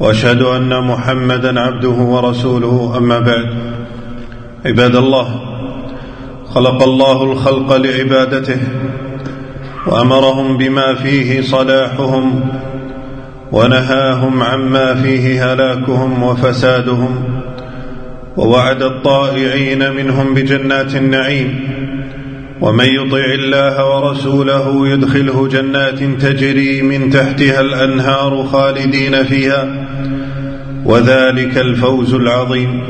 وأشهد أن محمدا عبده ورسوله أما بعد. عباد الله خلق الله الخلق لعبادته وأمرهم بما فيه صلاحهم ونهاهم عما فيه هلاكهم وفسادهم ووعد الطائعين منهم بجنات النعيم. ومن يطع الله ورسوله يدخله جنات تجري من تحتها الأنهار خالدين فيها وذلك الفوز العظيم.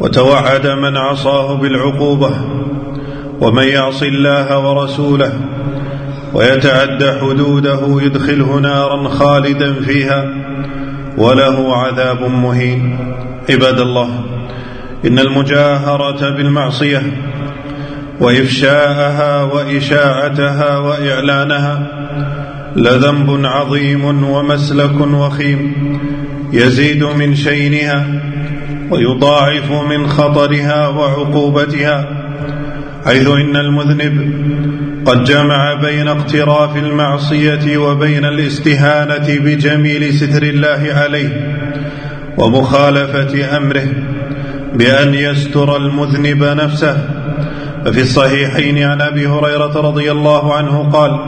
وتوعد من عصاه بالعقوبة ومن يعص الله ورسوله ويتعد حدوده يدخله نارا خالدا فيها وله عذاب مهين. عباد الله إن المجاهرة بالمعصية وإفشاءها وإشاعتها وإعلانها لذنب عظيم ومسلك وخيم يزيد من شينها ويضاعف من خطرها وعقوبتها حيث إن المذنب قد جمع بين اقتراف المعصية وبين الاستهانة بجميل ستر الله عليه ومخالفة أمره بأن يستر المذنب نفسه ففي الصحيحين عن أبي هريرة رضي الله عنه قال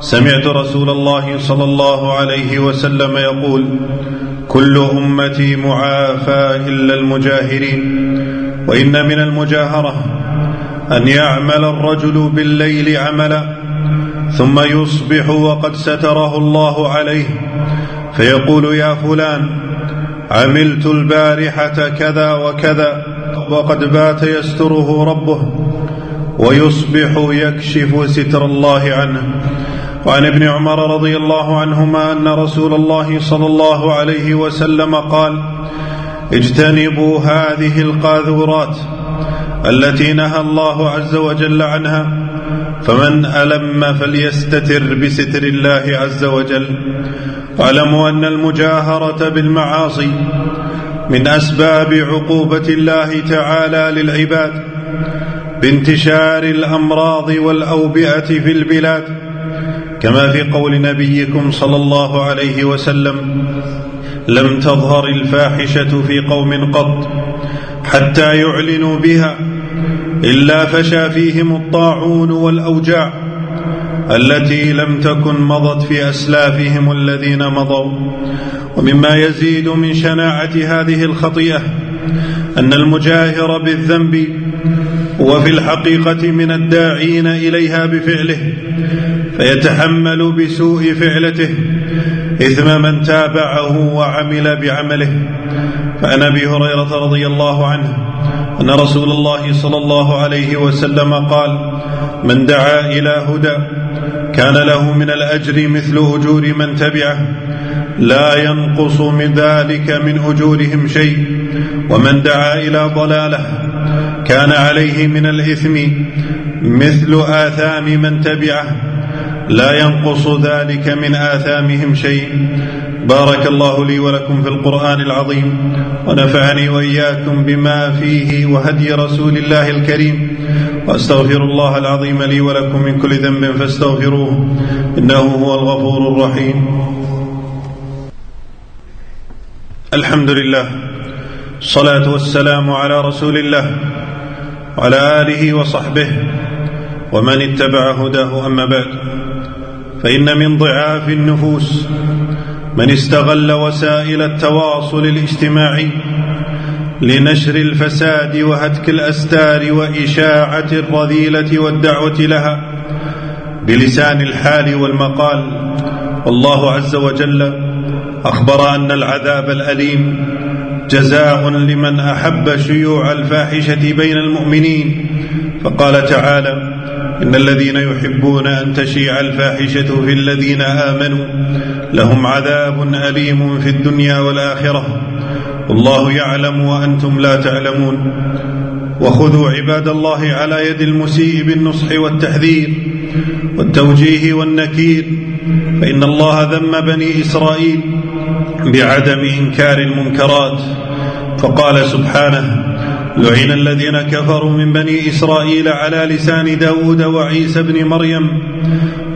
سمعت رسول الله صلى الله عليه وسلم يقول كل أمتي معافى إلا المجاهرين وإن من المجاهرة أن يعمل الرجل بالليل عملا ثم يصبح وقد ستره الله عليه فيقول يا فلان عملت البارحة كذا وكذا وقد بات يستره ربه. ويصبح يكشف ستر الله عنه. وعن ابن عمر رضي الله عنهما أن رسول الله صلى الله عليه وسلم قال اجتنبوا هذه القاذورات التي نهى الله عز وجل عنها فمن ألم فليستتر بستر الله عز وجل. واعلموا أن المجاهرة بالمعاصي من أسباب عقوبة الله تعالى للعباد. بانتشار الأمراض والأوبئة في البلاد كما في قول نبيكم صلى الله عليه وسلم لم تظهر الفاحشة في قوم قط حتى يعلنوا بها إلا فشى فيهم الطاعون والأوجاع التي لم تكن مضت في أسلافهم الذين مضوا. ومما يزيد من شناعة هذه الخطيئة أن المجاهر بالذنب وفي الحقيقة من الداعين إليها بفعله فيتحمل بسوء فعلته إثم من تابعه وعمل بعمله. فعن أبي هريرة رضي الله عنه أن رسول الله صلى الله عليه وسلم قال من دعا إلى هدى كان له من الأجر مثل أجور من تبعه لا ينقص من ذلك من أجورهم شيء ومن دعا إلى ضلاله كان عليه من الإثم مثل آثام من تبعه. لا ينقص ذلك من آثامهم شيء. بارك الله لي ولكم في القرآن العظيم ونفعني وإياكم بما فيه وهدي رسول الله الكريم. وأستغفر الله العظيم لي ولكم من كل ذنب فاستغفروه إنه هو الغفور الرحيم. الحمد لله الصلاة والسلام على رسول الله. وعلى آله وصحبه ومن اتبع هداه أما بعد. فإن من ضعاف النفوس من استغل وسائل التواصل الاجتماعي لنشر الفساد وهتك الأستار وإشاعة الرذيلة والدعوة لها بلسان الحال والمقال. والله عز وجل أخبر أن العذاب الأليم جزاء لمن أحب شيوع الفاحشة بين المؤمنين. فقال تعالى إن الذين يحبون أن تشيع الفاحشة في الذين آمنوا لهم عذاب أليم في الدنيا والآخرة. والله يعلم وأنتم لا تعلمون. وخذوا عباد الله على يد المسيء بالنصح والتحذير. والتوجيه والنكير فإن الله ذم بني إسرائيل بعدم إنكار المنكرات فقال سبحانه لعن الذين كفروا من بني إسرائيل على لسان داود وعيسى بن مريم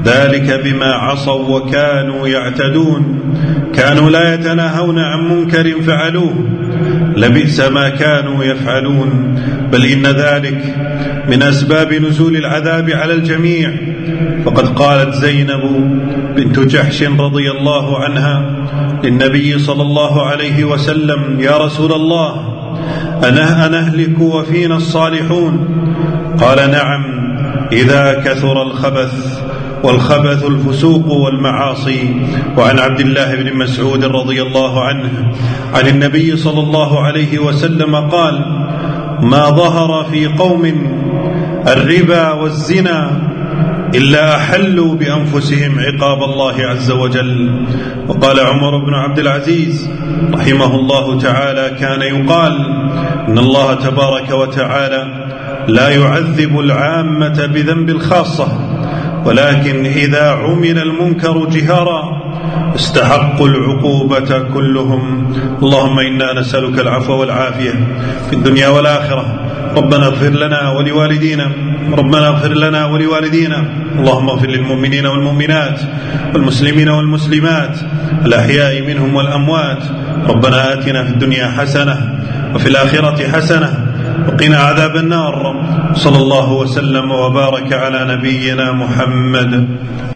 ذلك بما عصوا وكانوا يعتدون كانوا لا يتناهون عن منكر فعلوه لبئس ما كانوا يفعلون بل إن ذلك من أسباب نزول العذاب على الجميع. فقد قالت زينب بنت جحش رضي الله عنها للنبي صلى الله عليه وسلم يا رسول الله أنا أنهلك وفينا الصالحون؟ قال نعم إذا كثر الخبث والخبث الفسوق والمعاصي وعن عبد الله بن مسعود رضي الله عنه عن النبي صلى الله عليه وسلم قال ما ظهر في قوم الربا والزنا إلا أحلوا بأنفسهم عقاب الله عز وجل. وقال عمر بن عبد العزيز رحمه الله تعالى كان يقال إن الله تبارك وتعالى لا يعذب العامة بذنب الخاصة ولكن إذا عمل المنكر جهارا استحقوا العقوبة كلهم. اللهم إنا نسألك العفو والعافية في الدنيا والآخرة. ربنا اغفر لنا ولوالدينا. ربنا اغفر لنا ولوالدينا. اللهم اغفر للمؤمنين والمؤمنات والمسلمين والمسلمات الأحياء منهم والأموات. ربنا آتنا في الدنيا حسنة وفي الآخرة حسنة. وقنا عذاب النار. صلى الله وسلم وبارك على نبينا محمد.